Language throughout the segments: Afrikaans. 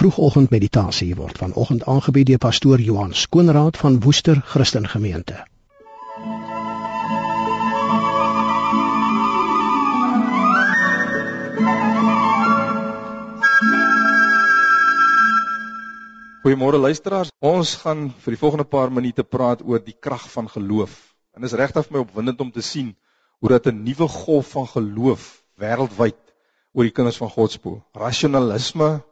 Vroegoggend meditasie word vanoggend aangebied deur pastoor Johan Skoonraad van Woester Christen Gemeente. Goeiemôre luisteraars. Ons gaan vir die volgende paar minute praat oor die krag van geloof. En dit is regtig vir my opwindend om te sien hoe dat 'n nuwe golf van geloof wêreldwyd oor die kinders van God spoel. Rasionalisme,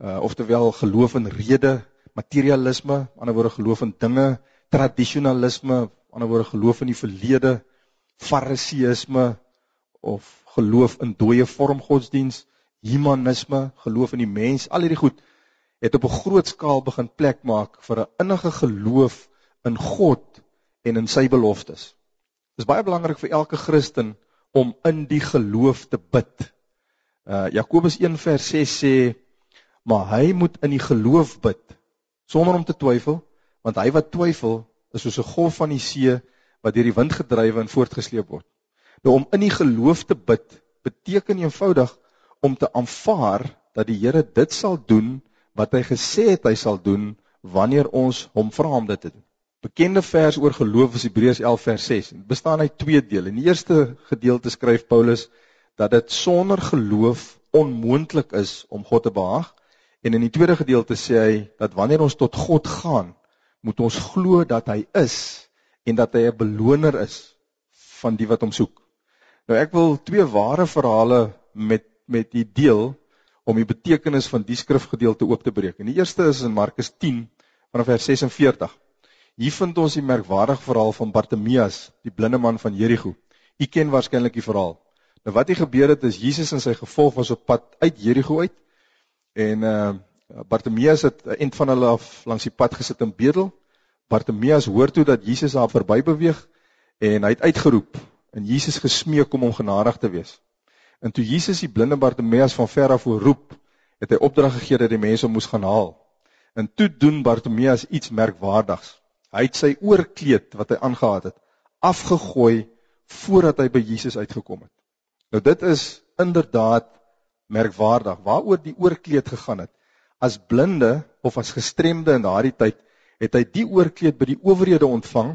uh oftewel geloof in rede, materialisme, ander woorde geloof in dinge, tradisionalisme, ander woorde geloof in die verlede, fariseïsme of geloof in dooie vorm godsdiens, humanisme, geloof in die mens, al hierdie goed het op 'n groot skaal begin plek maak vir 'n innige geloof in God en in sy beloftes. Dit is baie belangrik vir elke Christen om in die geloof te bid. Uh Jakobus 1 vers 6 sê maar hy moet in die geloof bid sonder om te twyfel want hy wat twyfel is soos 'n golf van die see wat deur die wind gedrywe en voortgesleep word. Nou om in die geloof te bid beteken eenvoudig om te aanvaar dat die Here dit sal doen wat hy gesê het hy sal doen wanneer ons hom vra om dit te doen. Bekende vers oor geloof is Hebreërs 11 vers 6. Dit bestaan uit twee dele. In die eerste gedeelte skryf Paulus dat dit sonder geloof onmoontlik is om God te behaag En in die tweede gedeelte sê hy dat wanneer ons tot God gaan, moet ons glo dat hy is en dat hy 'n beloner is van die wat hom soek. Nou ek wil twee ware verhale met met u deel om die betekenis van die skrifgedeelte oop te breek. En die eerste is in Markus 10 vanaf vers 46. Hier vind ons die merkwaardige verhaal van Bartimeus, die blinde man van Jerigo. U ken waarskynlik die verhaal. Nou wat hier gebeur het is Jesus en sy gevolg was op pad uit Jerigo uit En uh Bartimeus het eind van hulle af langs die pad gesit en bedel. Bartimeus hoor toe dat Jesus daar verby beweeg en hy het uitgeroep en Jesus gesmeek om hom genadig te wees. En toe Jesus die blinde Bartimeus van ver af roep, het hy opdrag gegee dat die mense moes gaan haal. En toe doen Bartimeus iets merkwaardigs. Hy het sy oorkleed wat hy aangetree het, afgegooi voordat hy by Jesus uitgekom het. Nou dit is inderdaad merkwaardig waaroor die oorkleed gegaan het. As blinde of as gestremde in daardie tyd het hy die oorkleed by die owerhede ontvang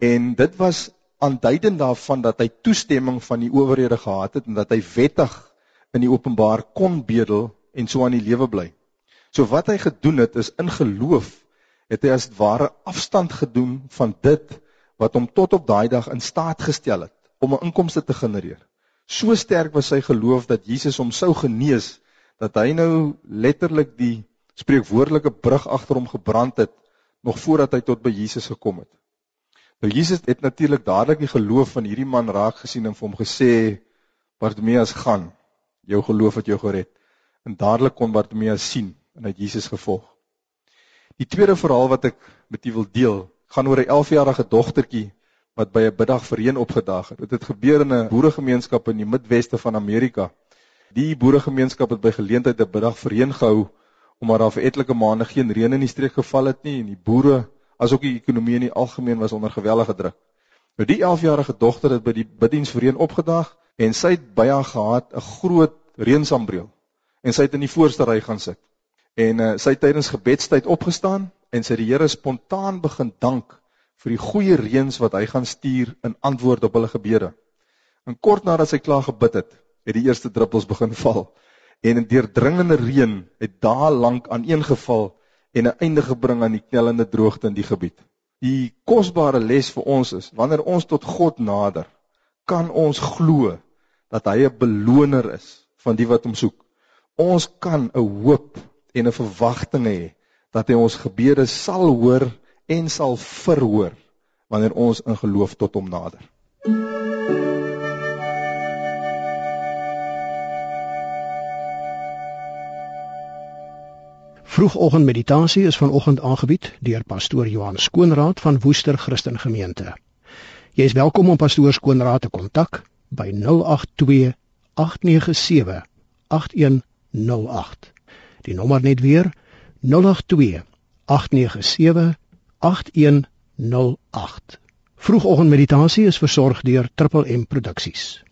en dit was aanduidend daarvan dat hy toestemming van die owerhede gehad het en dat hy wettig in die openbaar kon bedel en so aan die lewe bly. So wat hy gedoen het is in geloof het hy as ware afstand gedoen van dit wat hom tot op daai dag in staat gestel het om 'n inkomste te genereer. So sterk was sy geloof dat Jesus hom sou genees dat hy nou letterlik die spreekwoordelike brug agter hom gebrand het nog voordat hy tot by Jesus gekom het. Nou Jesus het natuurlik dadelik die geloof van hierdie man raak gesien en vir hom gesê Bartimeus gaan jou geloof het jou gered. En dadelik kon Bartimeus sien en hy het Jesus gevolg. Die tweede verhaal wat ek met u wil deel, gaan oor 'n 11-jarige dogtertjie wat by 'n biddag vereen opgedag het. Dit het gebeur in 'n boeregemeenskap in die Midweste van Amerika. Die boeregemeenskap het by geleentheid 'n biddag vereen gehou omdat daar vir etlike maande geen reën in die streek geval het nie en die boere asook die ekonomie in die algemeen was onder gewellige druk. Nou die 11-jarige dogter het by die biddiens vereen opgedag en sy het by haar gehad 'n groot reënsambreel en sy het in die voorste ry gaan sit. En uh, sy het tydens gebedstyd opgestaan en sy die Here spontaan begin dank vir die goeie reëns wat hy gaan stuur in antwoord op hulle gebede. En kort nadat sy klaar gebid het, het die eerste druppels begin val en 'n deurdringende reën het daar lank aaneengeval en 'n einde gebring aan die knellende droogte in die gebied. Die kosbare les vir ons is, wanneer ons tot God nader, kan ons glo dat hy 'n beloner is van die wat hom soek. Ons kan 'n hoop en 'n verwagting hê dat hy ons gebede sal hoor en sal verhoor wanneer ons in geloof tot hom nader. Vroegoggend meditasie is vanoggend aangebied deur pastoor Johan Skoonraad van Woester Christen Gemeente. Jy is welkom om pastoor Skoonraad te kontak by 082 897 8108. Die nommer net weer 082 897 8108. Vroegoggendmeditasie is versorg deur Triple M Produksies.